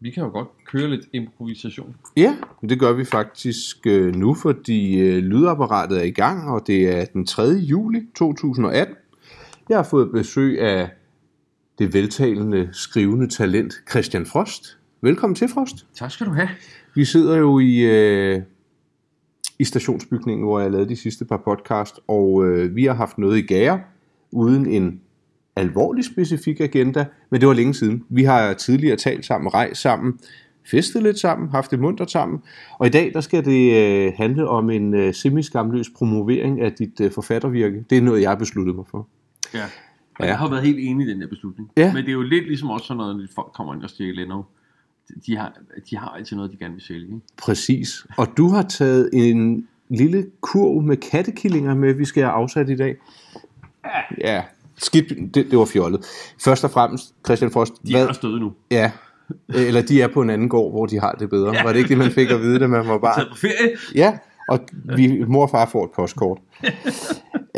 Vi kan jo godt køre lidt improvisation. Ja, det gør vi faktisk øh, nu, fordi øh, lydapparatet er i gang, og det er den 3. juli 2018. Jeg har fået besøg af det veltalende, skrivende talent Christian Frost. Velkommen til, Frost. Tak skal du have. Vi sidder jo i, øh, i stationsbygningen, hvor jeg lavede de sidste par podcast, og øh, vi har haft noget i gære, uden en alvorlig specifik agenda, men det var længe siden. Vi har tidligere talt sammen, rejst sammen, festet lidt sammen, haft det munter sammen, og i dag der skal det øh, handle om en øh, semi-skamløs promovering af dit øh, forfattervirke. Det er noget, jeg har besluttet mig for. Ja. Og Ja. jeg har været helt enig i den der beslutning. Ja. Men det er jo lidt ligesom også sådan noget, når folk kommer ind og stjæler Leno. De har, de har altid noget, de gerne vil sælge. Ikke? Præcis. Og du har taget en lille kurv med kattekillinger med, vi skal have afsat i dag. Ja, skidt, det, det var fjollet. Først og fremmest, Christian Frost, De er også døde nu. Ja, eller de er på en anden gård, hvor de har det bedre. Ja. Var det ikke det, man fik at vide, da man var barn? Taget på ferie. Ja, og vi, mor og far får et postkort.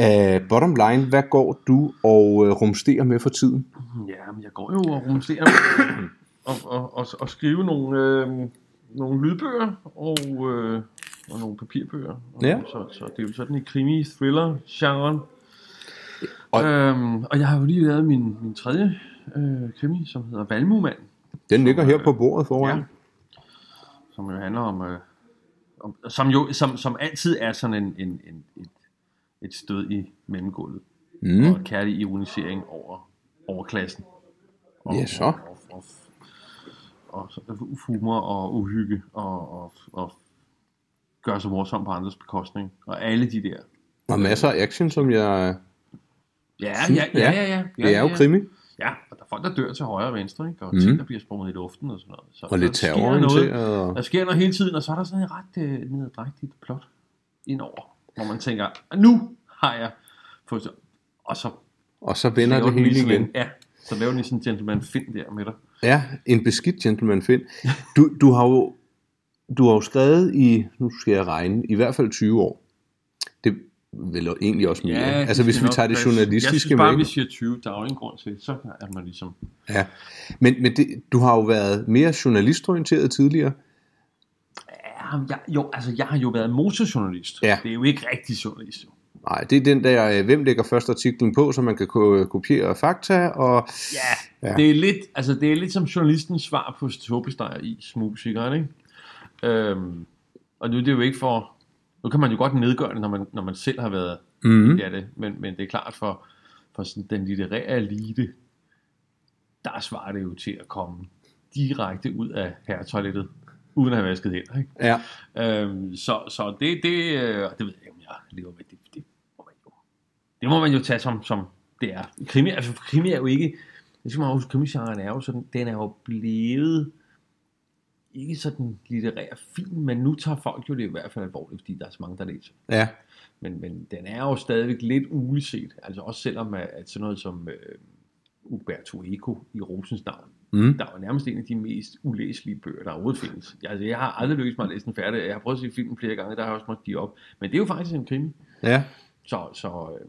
Uh, bottom line, hvad går du og uh, rumsterer med for tiden? Ja, men jeg går jo og rumsterer med og, og, og, og skrive nogle, øh, nogle lydbøger og, øh, og nogle papirbøger. Og, Ja. så, så det er jo sådan i krimi-thriller-genren. Og- øhm, og jeg har jo lige lavet min, min tredje øh, krimi, som hedder Valmumand. Den ligger her på bordet foran. Ja. Som jo handler om, øh, om som jo som, som altid er sådan en, en, en et, et stød i mellemgulvet. Mm. Og kærlig ironisering over overklassen. Og, Ja, så. Og, og, og, og, og humor og uhygge og, og, og gøre sig morsom på andres bekostning. Og alle de der. Og masser af action, som jeg... Ja, ja, ja, ja. ja, ja, Det er jo krimi. Ja, og der er folk, der dør til højre og venstre, ikke? og Mhm. ting, der bliver sprunget i luften og sådan noget. Så, Og lidt terrororienteret. Der sker noget hele tiden, og så er der sådan et ret øh, nederdrægtigt plot indover, hvor man tænker, nu har jeg fået så... Og så Og så vender det hele sådan igen. En, ja, så laver den sådan en gentleman find der med dig. Ja, en beskidt gentleman Finn. Du, du har jo du har jo skrevet i, nu skal jeg regne, i hvert fald 20 år. Det vel egentlig også mere. jeg altså hvis det vi tager det journalistiske Jeg synes bare, med. vi siger 20, der er jo ingen grund til, så er man ligesom... Ja. Men, men det, du har jo været mere journalistorienteret tidligere. Ja, jeg, jo, altså jeg har jo været motorjournalist. Ja. Det er jo ikke rigtig journalist, jo. Nej, det er den der, øh, hvem lægger først artiklen på, så man kan ko- kopiere fakta, og Ja, Ja. ja. Det, er lidt, altså det er lidt som journalistens svar på Tobestejer i musikeren, ikke? Øhm, og nu er det jo ikke for... Nu kan man jo godt nedgøre det, når man, når man selv har været mm, det, er det. Men, men det er klart for, for sådan den litterære elite, der svarer det jo til at komme direkte ud af herretoilettet, uden at have vasket hænder, ikke? ja. Øhm, så, så det, det, øh, det ved jeg om jeg lever med. Det, det, må man jo, det må man jo tage som, som det er. Krimi, altså krimi er jo ikke, jeg skal man huske, krimigenren er jo sådan, den er jo blevet ikke sådan litterær film, men nu tager folk jo det i hvert fald alvorligt, fordi der er så mange, der læser. ja. Men, men den er jo stadigvæk lidt uleset, altså også selvom at, at sådan noget som øh, Umberto Eco i Rosens navn, Mm. der er jo nærmest en af de mest ulæselige bøger, der overhovedet findes. Jeg, altså, jeg har aldrig lykkes mig at læse den færdig. Jeg har prøvet at se filmen flere gange, der har jeg også måttet give op. Men det er jo faktisk en krimi. ja. Så, så, øh, så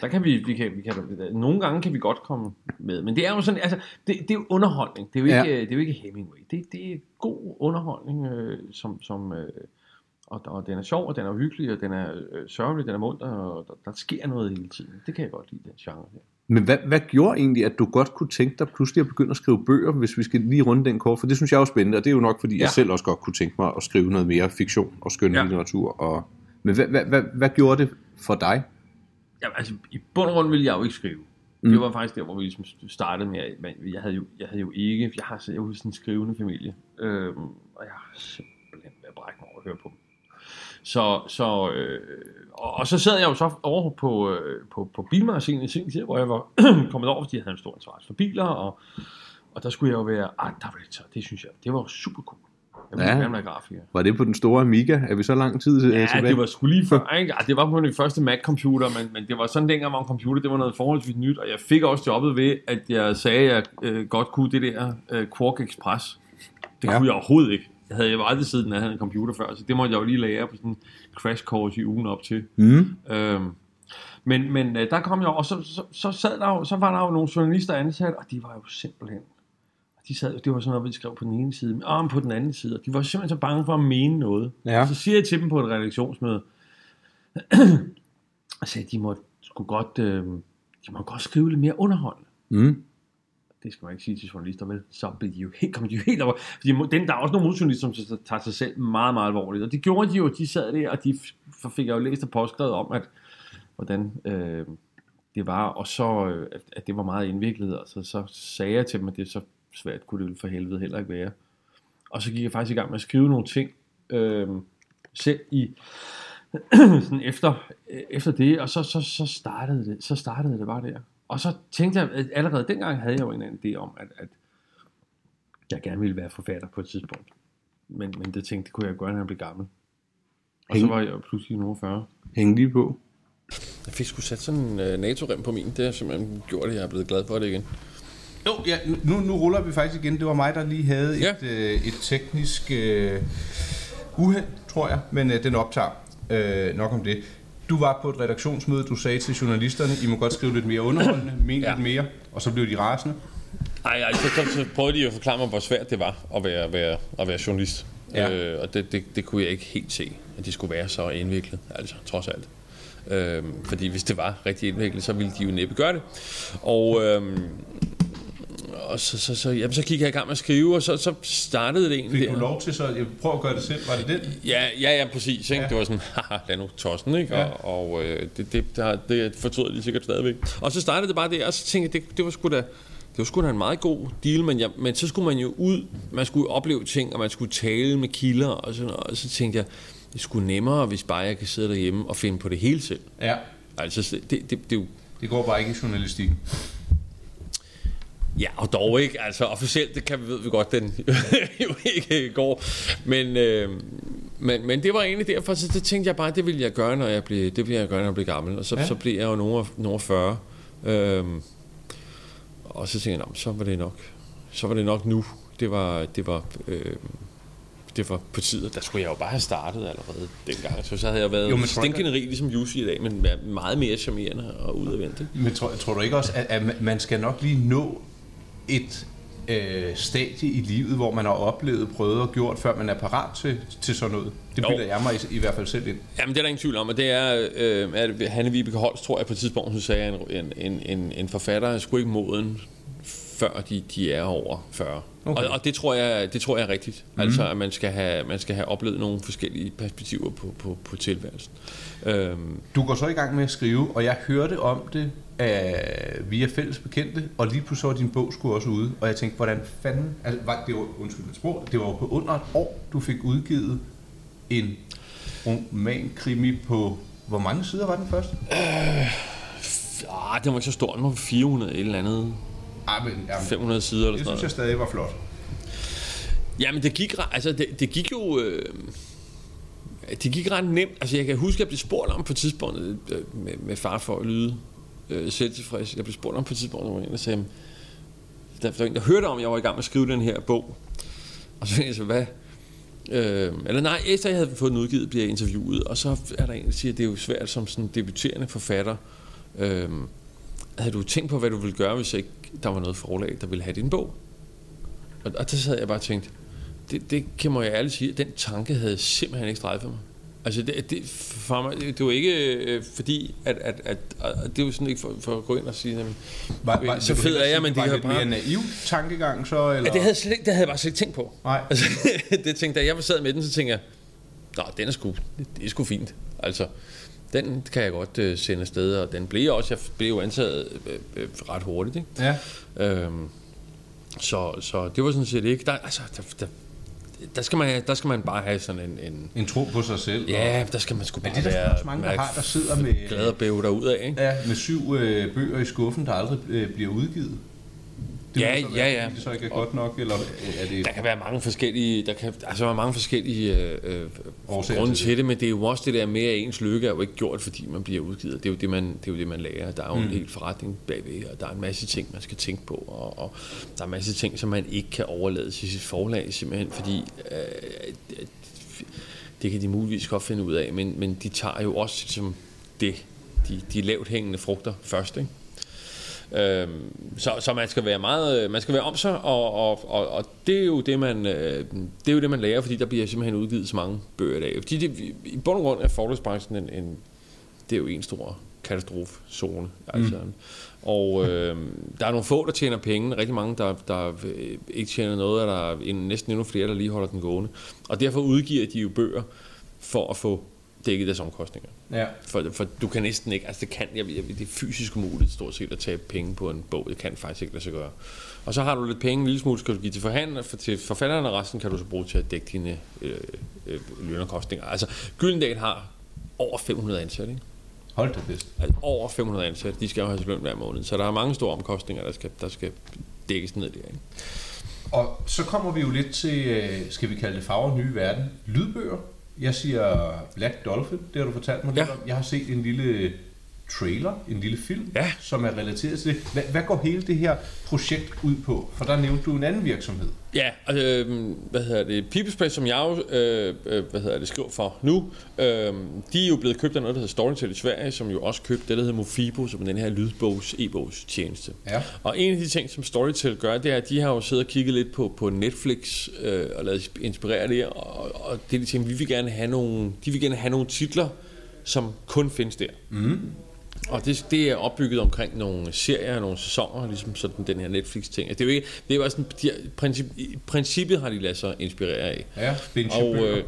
der kan vi, vi kan, vi kan, nogle gange kan vi godt komme med. Men det er jo sådan, altså, det, det er jo underholdning. Det er jo ikke, Ja. ja. det er jo ikke Hemingway. Det, det er god underholdning, øh, som, som øh, og, og den er sjov, og den er hyggelig, og den er øh, sørgelig, den er munter, og der, der sker noget hele tiden. Det kan jeg godt lide, den genre her. Men hvad, hvad gjorde egentlig, at du godt kunne tænke dig pludselig at begynde at skrive bøger, hvis vi skal lige runde den kort? For det synes jeg er jo spændende, og det er jo nok, fordi ja. jeg selv også godt kunne tænke mig at skrive noget mere fiktion og skønne. Ja. litteratur. Og... Men hvad, hvad, hvad, hvad gjorde det for dig? Ja, altså, i bund og grund ville jeg jo ikke skrive. Mm. Det var faktisk der, hvor vi ligesom startede med, at men jeg havde jo, jeg havde jo ikke, jeg har jeg sådan en skrivende familie, øhm, og jeg har simpelthen ved at brække mig over at høre på dem. Så, så, øh, og, og, så sad jeg jo så over på, øh, på, på bilmagasinet i sin tid, hvor jeg var kommet over, fordi jeg havde en stor interesse for biler, og, og der skulle jeg jo være art director, det synes jeg, det var super cool. Jeg Ja. gerne være grafiker. Var det på den store Amiga? Er vi så lang tid Ja, tilbage? det var sgu lige før, ikke? Ja, det var på min første Mac-computer, men, men det var sådan dengang, hvor en computer, det var noget forholdsvis nyt, og jeg fik også jobbet ved, at jeg sagde, at jeg øh, godt kunne det der øh, Quark Express. Det Ja. kunne jeg overhovedet ikke. Jeg havde jo aldrig siddet, når jeg havde en computer før, så det måtte jeg jo lige lære på sådan en crash course i ugen op til. Mm. Øhm, men men øh, der kom jeg og så, så, så, sad der jo, så var der jo nogle journalister ansat, og de var jo simpelthen, de sad, det var sådan noget, vi skrev på den ene side, og på den anden side, og de var simpelthen så bange for at mene noget. Ja. Så siger jeg til dem på et redaktionsmøde, og sagde, de må skulle godt, øh, de må godt skrive lidt mere underholdende. Mm. Det skal man ikke sige til journalister, vel? Så bliver de jo helt, kommer de jo helt over. Fordi den, der er også nogle modsjournalister, som tager sig selv meget, meget alvorligt. Og det gjorde de jo, de sad der, og de fik jeg jo læst og påskrevet om, at hvordan øh, det var, og så, øh, at, at det var meget indviklet, og så, så sagde jeg til dem, at det så svært kunne det vel for helvede heller ikke være. Og så gik jeg faktisk i gang med at skrive nogle ting, øh, selv i, sådan efter, efter det, og så, så, så, startede det, så startede det bare der. Og så tænkte jeg, at allerede dengang havde jeg jo en eller anden idé om, at, at jeg gerne ville være forfatter på et tidspunkt. Men, men det tænkte, det kunne jeg gøre, når jeg blev gammel. Og så Hæng- var jeg pludselig nogen 40. Hæng lige på. Jeg fik sgu sat sådan en uh, NATO-rem på min. Det har simpelthen gjort, at jeg er blevet glad for det igen. Jo, ja, nu, nu ruller vi faktisk igen. Det var mig, der lige havde Ja. et, øh, et teknisk øh, uheld, tror jeg, men øh, den optager øh, nok om det. Du var på et redaktionsmøde, du sagde til journalisterne, I må godt skrive lidt mere underholdende, men Ja. lidt mere, og så blev de rasende. Ej, ej så, så, så prøvede de at forklare mig, hvor svært det var at være, være, at være journalist. Ja. Øh, og det, det, det kunne jeg ikke helt se, at de skulle være så indviklet, altså trods alt. Øhm, fordi hvis det var rigtig indviklet, så ville de jo næppe gøre det. Og, øhm, og så, så, så, jamen, så gik jeg i gang med at skrive, og så, så startede det egentlig Fik du lov til så, jeg prøver at gøre det selv, var det den? Ja, ja, ja, præcis. Ikke? Ja. Det var sådan, haha, lad nu tossen, ikke? Ja. Og, og øh, det, det, der, det fortryder de sikkert stadigvæk. Og så startede det bare der, og så tænkte jeg, det, det var sgu da, det var sgu da en meget god deal, men, jeg, men så skulle man jo ud, man skulle opleve ting, og man skulle tale med kilder, og sådan noget, og så tænkte jeg, det skulle nemmere, hvis bare jeg kan sidde derhjemme og finde på det hele selv. Ja, Altså, det, det, det, det det går bare ikke i journalistikken. Ja, og dog ikke. Altså officielt, det kan vi, ved vi godt, den jo ikke går. Men, øh, men, men det var egentlig derfor, så det tænkte jeg bare, det ville jeg gøre, når jeg blev, det ville jeg gøre, når jeg blev gammel. Og så, Ja. så blev jeg jo nogle, nogle 40. Øhm, og så tænkte jeg, "Nå, men så var det nok, så var det nok nu. Det var, det var, øh, det var på tide. Der skulle jeg jo bare have startet allerede dengang. Så, så havde jeg været Jo, men stinkende rig, ligesom Jussi i dag, men meget mere charmerende og udadvendt. Men tror, tror du ikke også, at, at man skal nok lige nå et øh, stadie i livet, hvor man har oplevet, prøvet og gjort, før man er parat til, til sådan noget? Det bilder jeg mig i, i hvert fald selv ind. Jamen, det er der ingen tvivl om, og det er, øh, at Hanne Vibeke Holst, tror jeg på et tidspunkt, hun sagde, at en, en, en, en forfatter er sgu ikke moden, før de, de er over 40. Okay. Og, og det, tror jeg, det tror jeg er rigtigt. Mm. Altså, at man skal, have, man skal have oplevet nogle forskellige perspektiver på, på, på tilværelsen. Øhm, Du går så i gang med at skrive, og jeg hørte om det uh, via fælles bekendte, og lige pludselig var din bog skulle også ude, og jeg tænkte, hvordan fanden, altså, var, det var, undskyld mit sprog, det var på under et år, du fik udgivet en romankrimi på, hvor mange sider var den første? ah, den var ikke så stor, den var 400 et eller andet, Ah, men, jamen, 500 sider eller det sådan synes noget. jeg stadig var flot. Jamen, det gik, altså, det, det gik jo... Øh, det gik ret nemt. Altså, jeg kan huske, at jeg blev spurgt om på et tidspunkt, øh, med, med far for at lyde øh, selvtilfreds. Jeg blev spurgt om på et tidspunkt, hvor der sagde, der, der, der hørte om, at jeg var i gang med at skrive den her bog. Og så tænkte jeg så, hvad? Øh, eller nej, efter jeg havde fået den udgivet, bliver jeg interviewet, og så er der en, der siger, at det er jo svært som sådan debuterende forfatter. Øh, havde du tænkt på, hvad du ville gøre, hvis ikke der var noget forlag, der ville have din bog? Og, og der sad jeg bare og tænkte, det, det kan må jeg ærligt sige, den tanke havde simpelthen ikke strejfet mig. Altså, det, det, for mig, det, det var ikke øh, fordi, at, at, at, at, det jo sådan ikke for, for at gå ind og sige, jamen, Var, Okay, så fed er jeg, men det var lidt bare- mere naiv tankegang så, eller? Ja, det havde, jeg slet, det havde jeg bare slet ikke tænkt på. Nej. Altså, det tænkte jeg, jeg sad med den, så tænkte jeg, Nå, den er sgu, det, det er sgu fint. Altså, den kan jeg godt øh, sende afsted, og den blev også, jeg blev jo antaget øh, øh, ret hurtigt, ikke? Ja. Øhm, så, så det var sådan set ikke, der, altså, der, der, der, skal man, der skal man bare have sådan en, en En tro på sig selv. ja, der skal man sgu Men bare det er der være mange, der har, der sidder med, glad og bæve derud af, ikke? ja, med syv øh, bøger i skuffen, der aldrig øh, bliver udgivet. Det Ja, så ja, være, ja. fordi Det så ikke er godt nok, eller er det... Der kan være mange forskellige, der kan altså være mange forskellige øh, øh, Årsager grunde til til det, men det er jo også det der med, at ens lykke er jo ikke gjort, fordi man bliver udgivet. Det er jo det, man, det er jo det, man lærer. Der er jo mm. en hel forretning bagved, og der er en masse ting, man skal tænke på, og, og der er en masse ting, som man ikke kan overlade til sit forlag, simpelthen fordi øh, det kan de muligvis godt finde ud af, men, men de tager jo også som det, de, de lavt hængende frugter først, ikke? Øhm, så, så man skal være meget, man skal være om sig, og, og, og, og det er jo det man, øh, det er jo det man lærer, fordi der bliver simpelthen udgivet så mange bøger i dag. Fordi det, i bund og grund er forlagsbranchen en, en, det er jo en stor katastrofezone. Altså. Mm. Og øh, der er nogle få, der tjener penge, rigtig mange, der, der ikke tjener noget, og der er en, næsten endnu flere, der lige holder den gående. Og derfor udgiver de jo bøger for at få dækket deres omkostninger. Ja. For, for du kan næsten ikke, altså det kan, jeg, jeg, det er fysisk umuligt stort set at tage penge på en bog, det kan faktisk ikke lade sig gøre. Og så har du lidt penge, en lille smule skal du give til, forhandler, for, til forfatteren, og resten kan du så bruge til at dække dine øh, øh, lønnerkostninger. Altså Gyldendal har over 500 ansatte, ikke? Hold da fest. Altså over 500 ansatte, de skal jo have løn hver måned, så der er mange store omkostninger, der skal, der skal dækkes ned der, ikke? Og så kommer vi jo lidt til, øh, skal vi kalde det farver nye verden, lydbøger. Jeg siger Black Dolphin, det har du fortalt mig Ja. lidt om. Jeg har set en lille trailer, en lille film, Ja. som er relateret til det. Hvad, hvad går hele det her projekt ud på? For der nævnte du en anden virksomhed. Ja, øh, hvad hedder det, People's Place, som jeg jo, øh, øh, hvad hedder det, skriver for nu, øh, de er jo blevet købt af noget, der hedder Storytel i Sverige, som jo også købte det, der hedder Mofibo, som er den her lydbogs, e-bogs tjeneste. Ja. Og en af de ting, som Storytel gør, det er, at de har jo siddet og kigget lidt på, på Netflix øh, og lavet inspirere det, og, og det er de ting, vi vil gerne have nogle, de vil gerne have nogle titler, som kun findes der. Mm. Og det, det er opbygget omkring nogle serier, nogle sæsoner, ligesom sådan den her Netflix-ting. Altså, Det er jo ikke, det er jo sådan, de, princip, i princippet har de ladet sig inspirere af. Ja, binge Og, øh,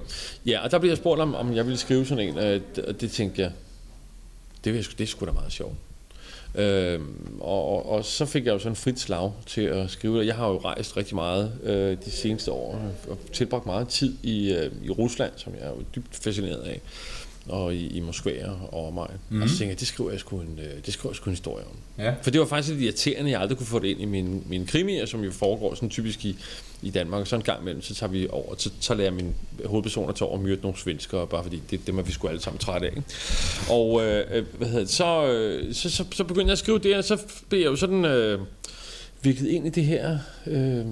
ja, og der blev jeg spurgt om, om jeg ville skrive sådan en, øh, og det tænkte jeg, det, vil jeg, det er sgu da meget sjovt. Øhm, og, og, og så fik jeg jo sådan frit slag til at skrive det. Jeg har jo rejst rigtig meget øh, de seneste år, og tilbragt meget tid i, øh, i Rusland, som jeg er jo dybt fascineret af, og i, i Moskva og mig. Mm. Og så tænkte jeg, det skriver jeg sgu en, øh, det skriver jeg sgu en historie om. Ja. For det var faktisk lidt irriterende, at jeg aldrig kunne få det ind i mine, mine krimier, som jo foregår sådan typisk i, i Danmark. Og så en gang imellem, så tager vi over, så, så lærer mine hovedpersoner til over at myrde nogle svenskere, bare fordi det, dem er vi sgu alle sammen trætte af. Ikke? Og øh, øh, hvad hedder det, så, øh, så, så, så begyndte jeg at skrive det, og så blev jeg jo sådan øh, viklet ind i det her øh,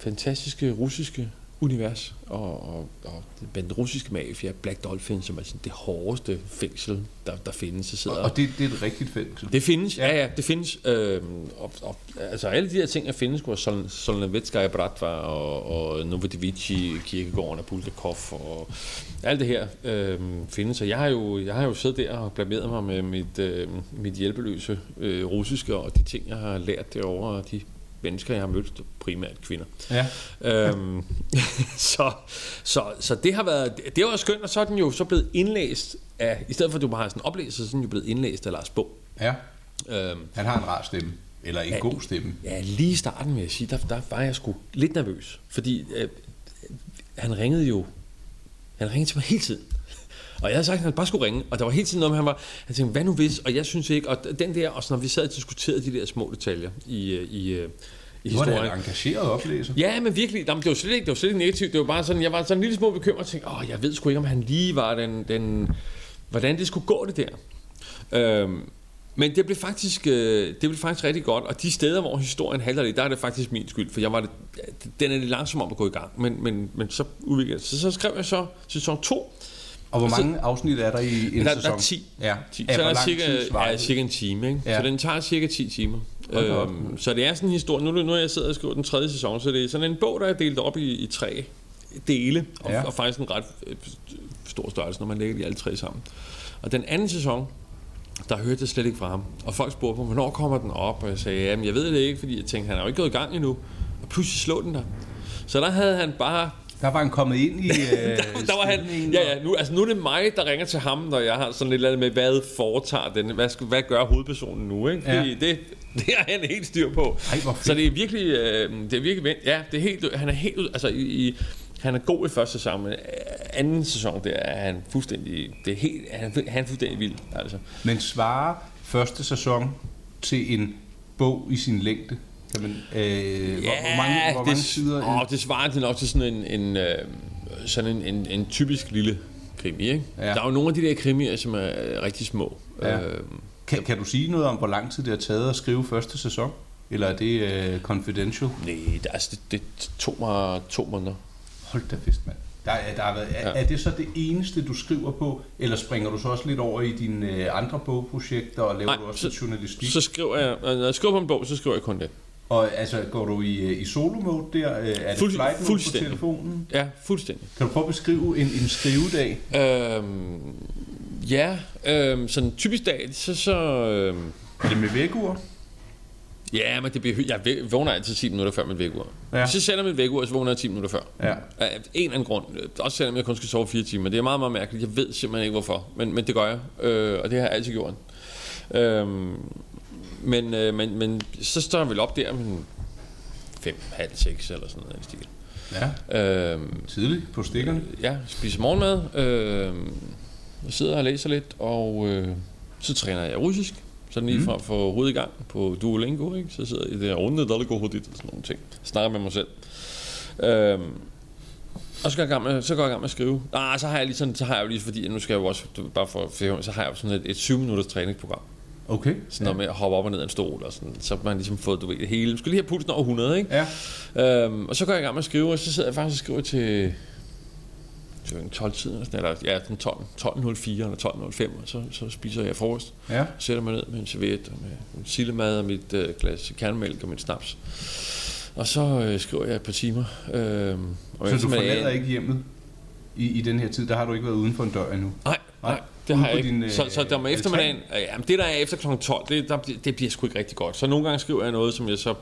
fantastiske russiske univers, og, og, og den russiske mafia, Black Dolphin, som er sådan det hårdeste fængsel, der, der findes. Så sidder Og det, det er et rigtigt fængsel. det findes, ja, ja, det findes. Øhm, og, og, altså alle de her ting, der findes, hvor Sol- Solnevitskaya Bratva og, og Novodivici, Kirkegården og Bulgakov og alt det her øhm, findes. Og jeg har, jo, jeg har jo siddet der og blameret mig med mit, øh, mit hjælpeløse øh, russiske og de ting, jeg har lært derovre, og de mennesker, jeg har mødt, primært kvinder. Ja. Øhm, så, så, så det har været, det var skønt, og så er den jo så blevet indlæst af, i stedet for at du bare har sådan en oplæser, så er den jo blevet indlæst af Lars Bog. ja. Øhm, Han har en rar stemme. Eller en Ja. god stemme. Ja, lige i starten vil jeg sige, der, der var jeg sgu lidt nervøs. Fordi øh, han ringede jo, han ringede til mig hele tiden. Og jeg havde sagt, at han bare skulle ringe, og der var hele tiden noget med, han var, han tænkte, hvad nu hvis, og jeg synes ikke, og den der, og så når vi sad og diskuterede de der små detaljer i, øh, i, øh, i Nu er det historien. en engageret oplæser. Ja, men virkelig, jamen, det var slet ikke, det var slet ikke negativt, det var bare sådan, jeg var sådan en lille små bekymret, og tænkte, åh, jeg ved sgu ikke, om han lige var den, den hvordan det skulle gå det der. Øhm, men det blev faktisk, øh, det blev faktisk rigtig godt, og de steder, hvor historien handler lidt, der er det faktisk min skyld, for jeg var det, den er lidt langsom om at gå i gang, men, men, men så udviklede. Så, så skrev jeg så sæson 2, Og hvor Og så- mange afsnit er der i en der, sæson? der er 10. Ja. 10. Af Så er cirka, ja, cirka en time, ikke? Ja. Så den tager cirka 10 timer. Øhm, så det er sådan en historie. Nu, er nu er jeg sidder og skriver den tredje sæson, så det er sådan en bog, der er delt op i, i tre dele, og, Ja. ja. og faktisk en ret øh, stor størrelse, når man lægger de alle tre sammen. Og den anden sæson, der hørte jeg slet ikke fra ham. Og folk spurgte mig, hvornår kommer den op? Og jeg sagde, jamen jeg ved det ikke, fordi jeg tænkte, han er jo ikke gået i gang endnu. Og pludselig slå den der. Så der havde han bare Der var han kommet ind i... Øh, der var han, ja, ja, nu, altså nu er det mig, der ringer til ham, når jeg har sådan lidt eller andet med, hvad foretager den, hvad, skal, hvad gør hovedpersonen nu, ikke? Fordi Ja. det, det har han helt styr på. Ej. Så det er virkelig, øh, det er virkelig, ja, det er helt, han er helt, altså i, i han er god i første sæson, men øh, anden sæson, der er han fuldstændig, det er helt, han, han er fuldstændig vild, altså. Men svarer første sæson til en bog i sin længde? Kan man, øh, hvor, hvor mange, hvor mange det, sider? Åh, det svarer til nok til sådan en, en, øh, sådan en, en, en typisk lille krimi, ikke? Ja. Der er jo nogle af de der krimier, som er øh, rigtig små. Ja. Øh, kan, kan du sige noget om, hvor lang tid det har taget at skrive første sæson? Eller er det øh, confidential? Nej, det, altså, det, det tog mig to måneder. Hold da fest, mand. Der er, der er, været, er, ja. er det så det eneste, du skriver på, eller springer du så også lidt over i dine øh, andre bogprojekter, og laver Nej, du også så- journalistik? Så skriver jeg, når jeg skriver på en bog, så skriver jeg kun det. Og altså, går du i, øh, i solo-mode der? Øh, Er det Fuld- flight mode på telefonen? Ja, fuldstændig. Kan du prøve at beskrive en, en skrivedag? Øhm, ja, øhm, sådan en typisk dag, så... så øhm, Er det med vækkeur? ja, men det bliver, jeg vågner altid 10 minutter før mit vækkeur. Ja. Hvis jeg sætter mit vækkeur, så vågner jeg 10 minutter før. Ja. Af en eller anden grund. Også selvom jeg kun skal sove 4 timer. Det er meget, meget mærkeligt. Jeg ved simpelthen ikke, hvorfor. Men, men det gør jeg. Øh, og det har jeg altid gjort. Øhm, men, øh, men, men så står jeg vel op der med 5, halv 6 eller sådan noget. i stil. Ja, Øhm, tidligt på stikkerne. ja, spiser morgenmad. Øh, sidder og læser lidt, og øh, så træner jeg russisk. Sådan lige Mm. for at få hovedet i gang på Duolingo, ikke? Så sidder jeg i det her runde, der går hurtigt og sådan nogle ting. Snakker med mig selv. Øhm, og så går, jeg gang med, så går jeg i gang med at skrive. Ah, så har jeg lige sådan, så har jeg jo lige, fordi nu skal jeg jo også, bare for, for så har jeg jo sådan et, et 7 minutters træningsprogram. Okay. Sådan noget med at hoppe op og ned af en stol, og sådan, så man ligesom fået, du ved, det hele. Du skal lige have pulsen over 100, ikke? Ja. Øhm, og så går jeg i gang med at skrive, og så sidder jeg faktisk og skriver til, til 12 tiden, eller, sådan, eller ja, den 12, 12.04 eller 12.05, og så, så spiser jeg frokost. Ja. Sætter mig ned med en serviet og med en sillemad og mit øh, glas kernemælk og mit snaps. Og så øh, skriver jeg et par timer. Øhm, og Så jeg du simpelthen- forlader ikke hjemmet i, i den her tid? Der har du ikke været uden for en dør endnu? Nej, nej, det har jeg ikke. din, øh, så, så der om eftermiddagen, ja, men det der er efter kl. 12, det, der, det bliver sgu ikke rigtig godt. Så nogle gange skriver jeg noget, som jeg så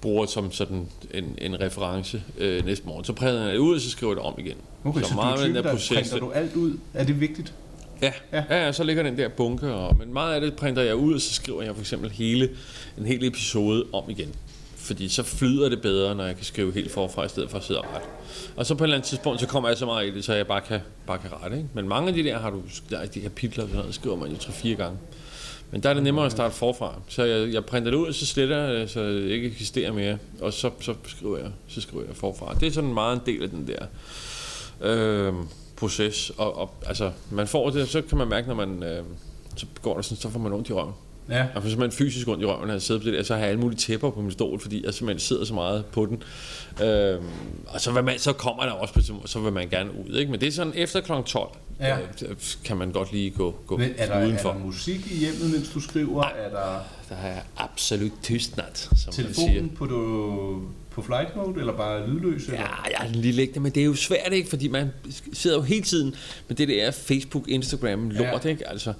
bruger som sådan en, en reference øh, næste morgen. Så præger jeg det ud, og så skriver jeg det om igen. Okay, så, så meget du af er typen, der der proces, printer du alt ud? Er det vigtigt? Ja, Ja. ja. ja, så ligger den der bunke, og, men meget af det printer jeg ud, og så skriver jeg for eksempel hele, en hel episode om igen. Fordi så flyder det bedre, når jeg kan skrive helt forfra, i stedet for at sidde og rette. Og så på et eller andet tidspunkt, så kommer jeg så meget i det, så jeg bare kan, bare kan rette. Ikke? Men mange af de der har du, der de kapitler, sådan noget, skriver man jo 3-4 gange. Men der er det nemmere at starte forfra. Så jeg, jeg printer det ud, og så sletter jeg det, så det ikke eksisterer mere. Og så, så, skriver jeg, så skriver jeg forfra. Det er sådan meget en del af den der øh, proces. Og, og, altså, man får det, så kan man mærke, når man... Øh, så går der sådan, så får man ondt i røven. Ja. Jeg får simpelthen fysisk ondt i røven, når jeg sidder på det der, så har jeg alle mulige tæpper på min stol, fordi jeg simpelthen sidder så meget på den. Øhm, og så, vil man, så kommer der også på så vil man gerne ud, ikke? Men det er sådan efter kl. 12, Ja. øh, kan man godt lige gå, gå Men er der, er udenfor. der musik i hjemmet, mens du skriver? Er der Der er absolut tystnat, som man siger. telefonen på, du, på flight mode, eller bare lydløs? Eller? Ja, jeg er lige liggende, men det er jo svært, ikke? Fordi man sidder jo hele tiden med det der Facebook, Instagram, lort, Ja. ikke? Altså,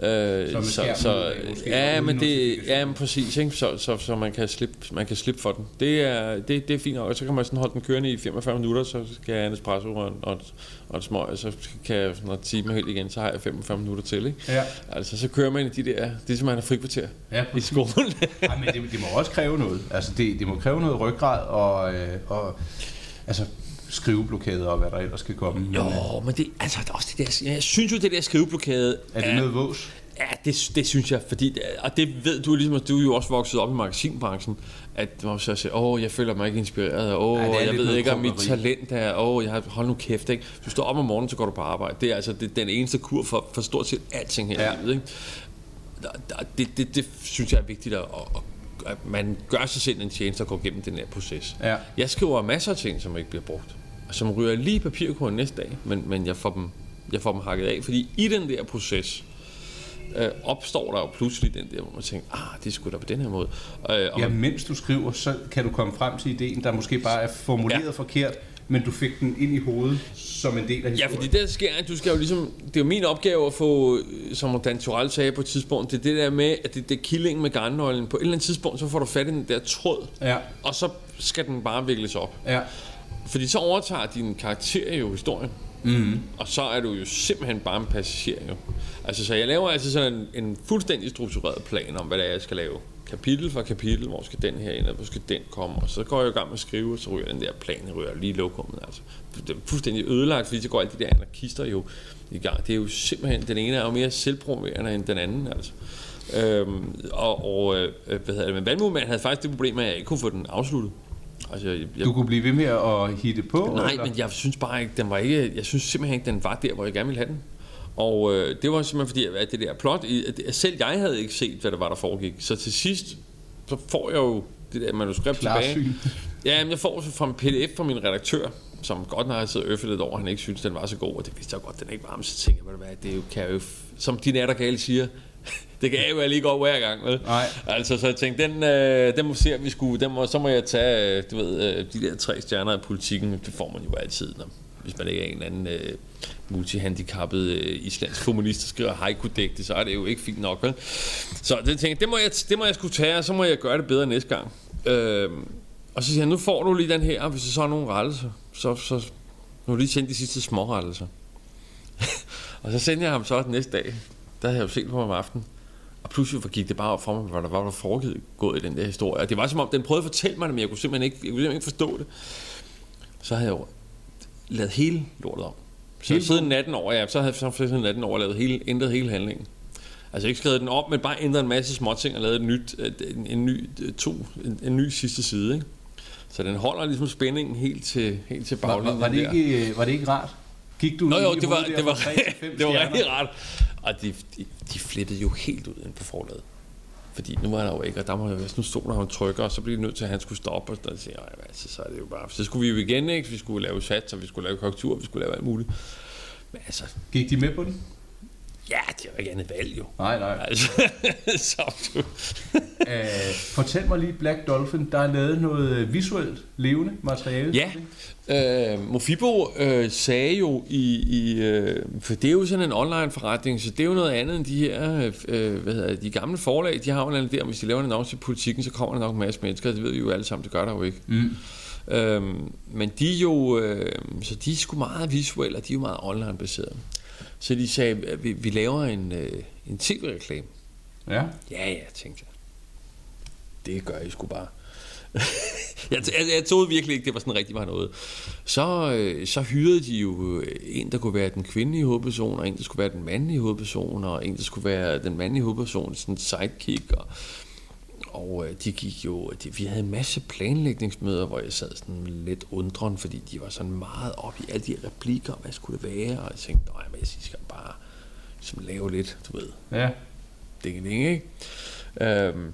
Så øh, så, så, måske, ja, men det, ja, men præcis, ikke? Så, så, så man, kan slippe, man kan slippe for den. Det er, det, det er fint og så kan man sådan holde den kørende i 45 minutter, så skal jeg have en espresso og og og et smøg, og så kan jeg, når timen er helt igen, så har jeg 45 minutter til, ikke? Ja. Altså, så kører man i de der, det er som man har frikvarter Ja, i skolen. Ej, men det, det må også kræve noget. Altså, det, det må kræve noget ryggrad og, øh, og altså, skriveblokade og hvad der ellers skal komme. Men, øh, Jo, men det, altså, er også det der, jeg synes jo, det der skriveblokade Er det noget vås? Ja, det, det synes jeg, fordi, det- og det ved du ligesom, du er jo også vokset op i magasinbranchen, at man så siger, åh, jeg føler mig ikke inspireret, åh, Ej, jeg ved ikke, om mit talent er, åh, jeg har, hold nu kæft, ikke? Du står op om morgenen, så går du på arbejde. Det er altså det, den eneste kur for, for stort set alting her Ja. i livet, ikke? Der, der, det, det, det, synes jeg er vigtigt, at, at, at man gør sig selv en tjeneste og går igennem den her proces. Ja. Jeg skriver masser af ting, som ikke bliver brugt, og som ryger lige i papirkurven næste dag, men, men jeg, får dem, jeg får dem hakket af, fordi i den der proces, øh, opstår der jo pludselig den der, hvor man tænker, ah, det skulle da på den her måde. Øh, og Ja, man, mens du skriver, så kan du komme frem til ideen, der måske bare er formuleret ja. Ja. forkert, men du fik den ind i hovedet som en del af ja, historien. fordi det der sker, at du skal jo ligesom, det er jo min opgave at få, øh, som Dan Turell sagde på et tidspunkt, det er det der med, at det, det er killingen med garnnøglen. På et eller andet tidspunkt, så får du fat i den der tråd, Ja, og så skal den bare vikles op. ja. Fordi så overtager din karakter jo historien. Mm. Og så er du jo simpelthen bare en passager jo. Altså, så jeg laver altså sådan en, en fuldstændig struktureret plan om, hvad det er, jeg skal lave. Kapitel for kapitel, hvor skal den her ind, og hvor skal den komme, og så går jeg i gang med at skrive, og så ryger den der plan, ryger lige lokummet, altså. Det er fuldstændig ødelagt, fordi så går alle de der anarkister jo i gang. Det er jo simpelthen, den ene er jo mere selvpromoverende end den anden, altså. Øhm, og, og øh, hvad hedder det, men Valmue havde faktisk det problem, at jeg ikke kunne få den afsluttet. Altså, jeg, jeg, Du kunne blive ved med at hitte på? Nej, eller? men jeg synes bare ikke, den var ikke, jeg synes simpelthen ikke, den var der, hvor jeg gerne ville have den. Og øh, det var simpelthen fordi, at det der plot, at selv jeg havde ikke set, hvad der var, der foregik. Så til sidst, så får jeg jo det der manuskript tilbage. Klarsyn. Ja, men jeg får så fra en pdf fra min redaktør, som godt nok har siddet øffet lidt over, at han ikke synes, den var så god, og det vidste jeg godt, den ikke var, men så tænker jeg, det er jo, kan jo, som de natter gale siger, det kan jeg jo lige gå hver gang, vel? Nej. Altså, så jeg tænkte, den, øh, den må se, at vi skulle, den må, så må jeg tage, øh, du ved, øh, de der tre stjerner i politikken, det får man jo altid, når, hvis man ikke er en eller anden øh, multihandicappet øh, islandsk kommunist, der skriver haiku-digte, så er det jo ikke fint nok, vel? Så det tænkte jeg, det må jeg, det må jeg skulle tage, og så må jeg gøre det bedre næste gang. Øh, og så siger han, nu får du lige den her, og hvis der så er nogle rettelser, så, så nu lige sendt de sidste små rettelser. og så sendte jeg ham så den næste dag, der havde jeg jo set på mig om aftenen, og pludselig gik det bare op for mig, hvad der var der foregået gået i den der historie. Og det var som om, den prøvede at fortælle mig det, men jeg kunne simpelthen ikke, jeg kunne simpelthen ikke forstå det. Så havde jeg jo lavet hele lortet om. Så Hele siden natten over, ja, så havde jeg så siden natten over lavet hele, ændret hele handlingen. Altså ikke skrevet den op, men bare ændret en masse små ting og lavet et nyt, en, en, ny, to, en, en ny sidste side, ikke? Så den holder ligesom spændingen helt til, helt til Var, var, baglinjen var, det der. ikke, øh, var det ikke rart? Gik du Nå jo, det var, der det var, til fem det var rigtig rart. Og de, de, de flippede jo helt ud ind på forladet. Fordi nu var der jo ikke, og der må, hvis nu stod der og trykker, og så blev det nødt til, at han skulle stoppe, og så siger jeg, altså, så er det jo bare, så skulle vi jo igen, ikke? Vi skulle lave sats, og vi skulle lave korrektur, vi skulle lave alt muligt. Men altså, Gik de med på den? Ja, det er jo ikke andet valg jo. Nej, nej. Altså, så, Æh, fortæl mig lige, Black Dolphin, der er lavet noget øh, visuelt levende materiale. Ja, øh, Mofibo øh, sagde jo i, i øh, for det er jo sådan en online forretning, så det er jo noget andet end de her, øh, hvad hedder de gamle forlag, de har jo en anden der, hvis de laver en annonce i politikken, så kommer der nok en masse mennesker, det ved vi jo alle sammen, det gør der jo ikke. Mm. Øhm, men de er jo, øh, så de er sgu meget visuelle, og de er jo meget online baseret. Så de sagde, at vi, vi laver en, øh, en tv-reklame. Ja. Ja, ja, tænkte jeg. Det gør I sgu bare. jeg, jeg, jeg troede virkelig ikke, det var sådan rigtig var noget. Så, øh, så hyrede de jo øh, en, der kunne være den kvindelige hovedperson, og en, der skulle være den mandlige hovedperson, og en, der skulle være den mandlige hovedperson, sådan en sidekick. Og, og øh, de gik jo, de, vi havde en masse planlægningsmøder, hvor jeg sad sådan lidt undren, fordi de var sådan meget op i alle de replikker, hvad skulle det være, og jeg tænkte, nej, men jeg skal bare som lave lidt, du ved, Ja. ding, ding, ikke? Øhm,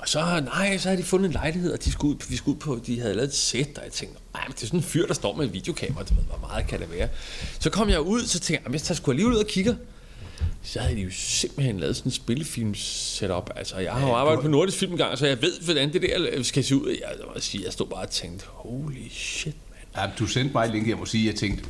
og så, nej, så havde de fundet en lejlighed, og de skulle ud, vi skulle ud på, de havde lavet et sæt, og jeg tænkte, nej, det er sådan en fyr, der står med et videokamera, du ved, hvor meget kan det være? Så kom jeg ud, så tænkte jeg, "Jamen, jeg tager sgu alligevel ud og kigger. Så havde de jo simpelthen lavet sådan en spillefilm setup. Altså, jeg har jo arbejdet på Nordisk Film engang, så jeg ved, hvordan det der skal se ud. Jeg, må sige, jeg stod bare og tænkte, holy shit, man. ja. du sendte mig et link, jeg må sige, jeg tænkte,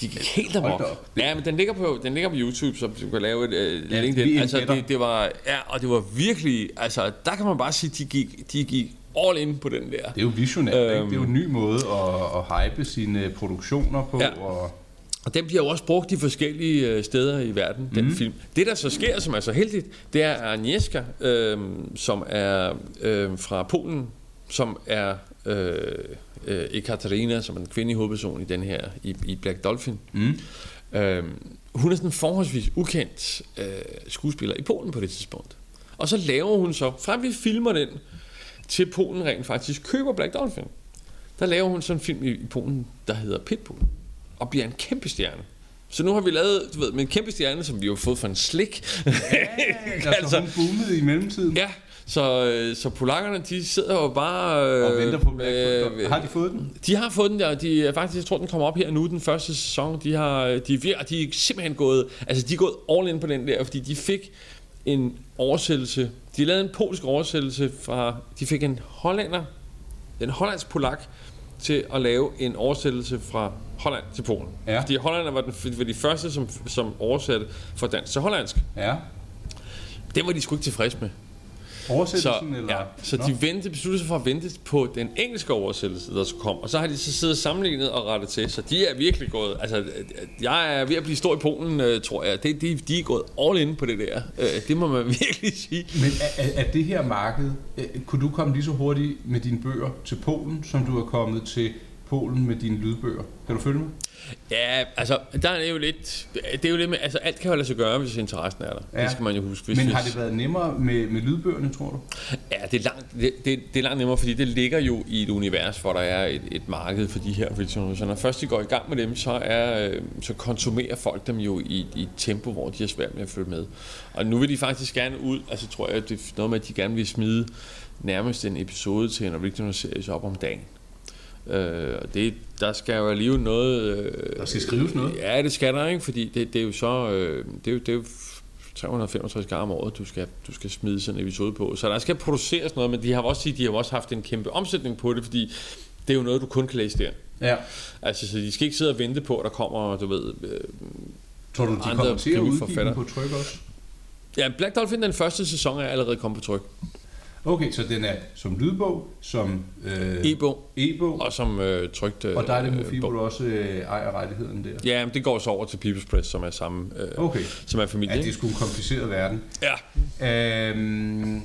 De gik helt amok. Ja, men den ligger på, den ligger på YouTube, så du kan lave et uh, Ja, link. Altså, det, det, var, ja, og det var virkelig, altså, der kan man bare sige, de gik, de gik all in på den der. det er jo visionært, øhm, ikke? Øhm. Det er jo en ny måde at, at hype sine produktioner på, Ja. og Og den bliver jo også brugt i forskellige øh, steder i verden, den Mhm. film. Det, der så sker, som er så heldigt, det er Agnieszka, øh, som er øh, fra Polen, som er øh, øh, Ekaterina, som er den kvindelige hovedperson i den her, i, i Black Dolphin. Mm. Øh, hun er sådan en forholdsvis ukendt øh, skuespiller i Polen på det tidspunkt. Og så laver hun så, fra vi filmer den, til Polen rent faktisk køber Black Dolphin. Der laver hun sådan en film i, i Polen, der hedder Pitbull, og bliver en kæmpe stjerne. Så nu har vi lavet, du ved, med en kæmpe stjerne, som vi jo har fået fra en slik. altså, altså, hun boomede i mellemtiden. ja, så, øh, så polakkerne, de sidder jo bare... Øh, Og venter på Black øh. Har de fået den? de har fået den der, de faktisk, jeg tror, den kommer op her nu, den første sæson. De har, de vir- de er simpelthen gået, altså de er gået all in på den der, fordi de fik en oversættelse, de lavede en polsk oversættelse fra, de fik en hollander, en hollandsk polak, til at lave en oversættelse fra Holland til Polen. Ja. Fordi Hollander var, den, var de første, som, som oversatte fra dansk til hollandsk. Ja. Det var de sgu ikke tilfredse med. Så, Oversættelsen, eller? ja, så Nå. de ventede, besluttede sig for at vente på den engelske oversættelse, der skulle komme. Og så har de så siddet sammenlignet og rettet til. Så de er virkelig gået... Altså, jeg er ved at blive stor i Polen, øh, tror jeg. Det, de, de er gået all in på det der. Øh, Det må man virkelig sige. Men er, er, er det her marked, øh, kunne du komme lige så hurtigt med dine bøger til Polen, som du er kommet til Polen med dine lydbøger? Kan du følge mig? Ja, altså, der er jo lidt... Det er jo lidt med... Altså, alt kan jo lade sig gøre, hvis interessen er der. Ja. Det skal man jo huske. Hvis, Men har det været nemmere med, med lydbøgerne, tror du? Ja, det er, langt, det, det, det er langt nemmere, fordi det ligger jo i et univers, hvor der er et, et marked for de her fiktioner. Så når først de går i gang med dem, så, er, øh, så konsumerer folk dem jo i, i et tempo, hvor de har svært med at følge med. Og nu vil de faktisk gerne ud, altså tror jeg, det er noget med, at de gerne vil smide nærmest en episode til en original series op om dagen. Øh, og det, der skal jo alligevel noget... Øh, Der skal skrives noget. Ja, det skal der, ikke? Fordi det, det er jo så... Øh, det, er jo, det er jo 365 gange om året, du skal, du skal smide sådan en episode på. Så der skal produceres noget, men de har også sige, de har også haft en kæmpe omsætning på det, fordi det er jo noget, du kun kan læse der. Ja. Altså, så de skal ikke sidde og vente på, at der kommer, du ved... Øh, Tror du, de Andre kommer til at udgive på tryk også? ja, Black Dolphin, den første sæson er allerede kommet på tryk. Okay, så den er som lydbog, som øh, E-bog, e-bog, og som øh, trygt øh, og der er det øh, Mofi, hvor bog. du også øh, ejer rettigheden der. Ja, men det går så over til People's Press, som er samme, øh, Okay. som er familie. Ja, det er sgu en kompliceret verden. Ja, Øhm,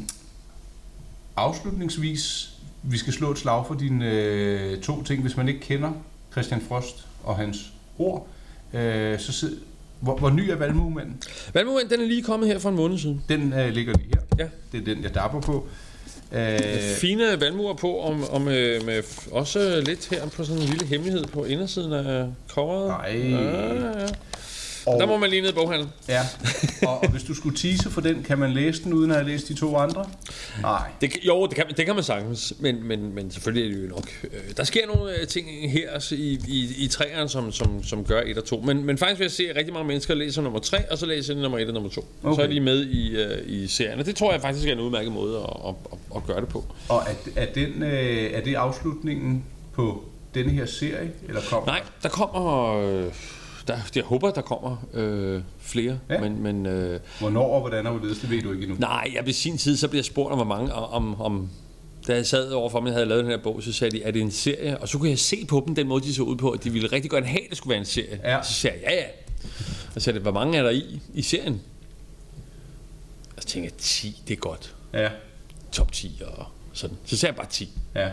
afslutningsvis, vi skal slå et slag for dine øh, to ting. Hvis man ikke kender Christian Frost og hans ord, øh, så sid, hvor, hvor ny er Valmuemanden? Valmuen, den er lige kommet her for en måned siden. Den øh, ligger lige her. Ja. Det er den, jeg dapper på. Øh, Fine valmuer på, om, om, øh, med også lidt her på sådan en lille hemmelighed på indersiden af coveret. Nej. Ja, ja. Og, Der må man lige ned i boghandlen. ja. og, og hvis du skulle tease for den, kan man læse den uden at have læst de to andre? Nej. Det, jo, det kan, det kan man sagtens, men, men, men selvfølgelig er det jo nok. Øh, der sker nogle øh, ting her altså, i, i, i træerne, som, som, som gør et og to. Men, men faktisk vil jeg se, at rigtig mange mennesker læser nummer tre, og så læser de nummer et og nummer to. Okay. Så er de med i, øh, i serien, og det tror jeg faktisk er en udmærket måde at, at, at, at gøre det på. Og er, er, den, øh, er det afslutningen på denne her serie? Eller kommer Nej, der kommer... Øh, der, jeg håber, der kommer øh, flere, Ja. men, men øh, Hvornår og hvordan og hvorledes, det ved du ikke endnu. nej, jeg ved sin tid, så bliver jeg spurgt om, hvor mange, om, om da jeg sad overfor mig, jeg havde lavet den her bog, så sagde de, er det en serie? Og så kunne jeg se på dem, den måde, de så ud på, at de ville rigtig godt have, at det skulle være en serie. Ja. Så sagde jeg, ja, ja. Og så sagde jeg, hvor mange er der i, i serien? Og så tænkte jeg, 10, det er godt. Ja, Top 10 og sådan. Så sagde jeg bare 10. ja.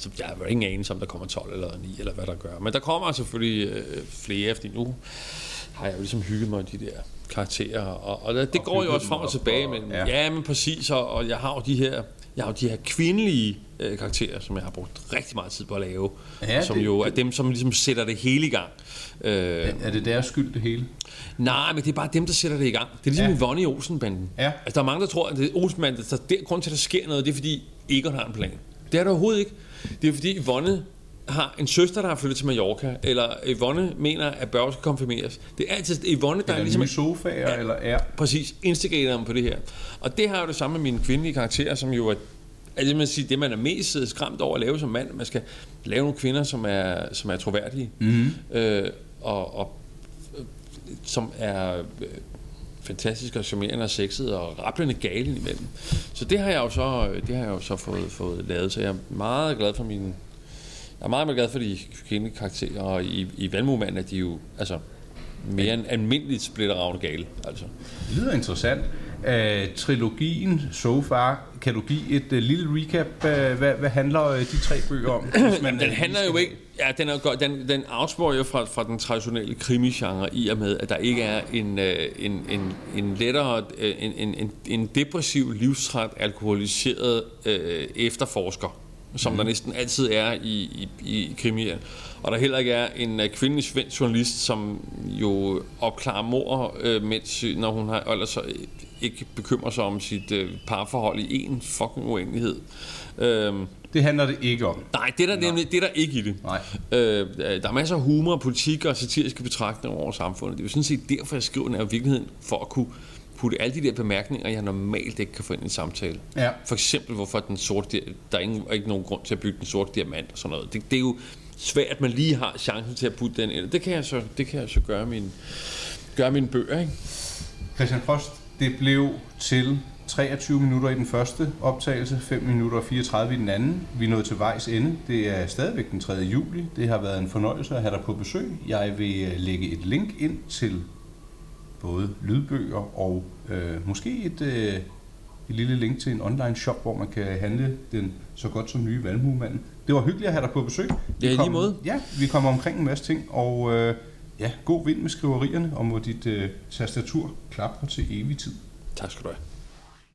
Så jeg har jo ingen anelse om, der kommer 12 eller 9, eller hvad der gør. Men der kommer selvfølgelig øh, flere, fordi nu har jeg jo ligesom hygget mig med de der karakterer. Og, og det Og går jo også frem og tilbage. og- Men, ja. ja. men præcis. Og, og jeg har jo de her, jeg har jo de her kvindelige øh, karakterer, som jeg har brugt rigtig meget tid på at lave. Ja, som det- jo er dem, som ligesom sætter det hele i gang. Øh, Er, det deres skyld, det hele? Nej, men det er bare dem, der sætter det i gang. Det er ligesom Ja. ja. i Vonnie Olsen-banden. Ja. Altså, der er mange, der tror, at det er Olsen-banden, der der, grund til, at der sker noget, det er, fordi Egon har en plan. Det er der overhovedet ikke. Det er, fordi Yvonne har en søster, der har flyttet til Mallorca, eller Yvonne mener, at Børge skal konfirmeres. Det er altid Yvonne, der Er er ligesom nye sofaer, ja. eller er... præcis instigatoren på det her. Og det har jo det samme med mine kvindelige karakterer, som jo er Altså, man sige, det man er mest skræmt over at lave som mand, man skal lave nogle kvinder, som er, som er troværdige, Mm-hmm. øh, og, og øh, som er fantastisk og charmerende og sexet og rappelende gale imellem. Så det har jeg jo så, øh, det har jeg jo så fået, fået lavet, så jeg er meget glad for mine jeg er meget, meget glad for de kvindelige karakterer, og i, i Valmumanden er de jo altså, mere end almindeligt splitteravne gale. Altså. Det lyder interessant. Uh, trilogien so far, kan du give et uh, lille recap? Uh, hvad, hvad handler uh, de tre bøger om? Hvis man, Den øh, handler jo ikke... Ja, den, er jo godt, den, den afsporer jo fra, fra den traditionelle krimigenre i og med, at der ikke er en, øh, en, en, en lettere, øh, en, en, en, depressiv, livstræt, alkoholiseret øh, efterforsker, som mm. der næsten altid er i, i, i krimier. Og der heller ikke er en øh, kvindelig svensk journalist, som jo opklarer mor, øh, mens, når hun har ellers så ikke bekymrer sig om sit øh, parforhold i en fucking uendelighed. Øhm, Det handler det ikke om. Nej, det er der, nemlig, det er der ikke i det. Nej. Øh, der er masser af humor, politik og satiriske betragtninger over samfundet. Det er jo sådan set derfor, jeg skriver den her i virkeligheden, for at kunne putte alle de der bemærkninger, jeg normalt ikke kan få ind i en samtale. Ja. For eksempel, hvorfor den sorte, der er ingen, ikke nogen grund til at bygge den sorte diamant og sådan noget. Det, det er jo svært, at man lige har chancen til at putte den ind. Det kan jeg så, det kan jeg så gøre min, gøre mine bøger, ikke? Christian Frost, det blev til 23 minutter i den første optagelse, 5 minutter og 34 i den anden. Vi er nået til vejs ende. Det er stadigvæk den 3. juli. Det har været en fornøjelse at have dig på besøg. Jeg vil øh, lægge et link ind til både lydbøger og øh, måske et, øh, et lille link til en online shop, hvor man kan handle den så godt som nye Valmuemanden. Det var hyggeligt at have dig på besøg. Vi Ja, i lige måde. Ja, vi kommer omkring en masse ting, og øh, ja, god vind med skriverierne, og må dit øh, tastatur klapre til evig tid. Tak skal du have.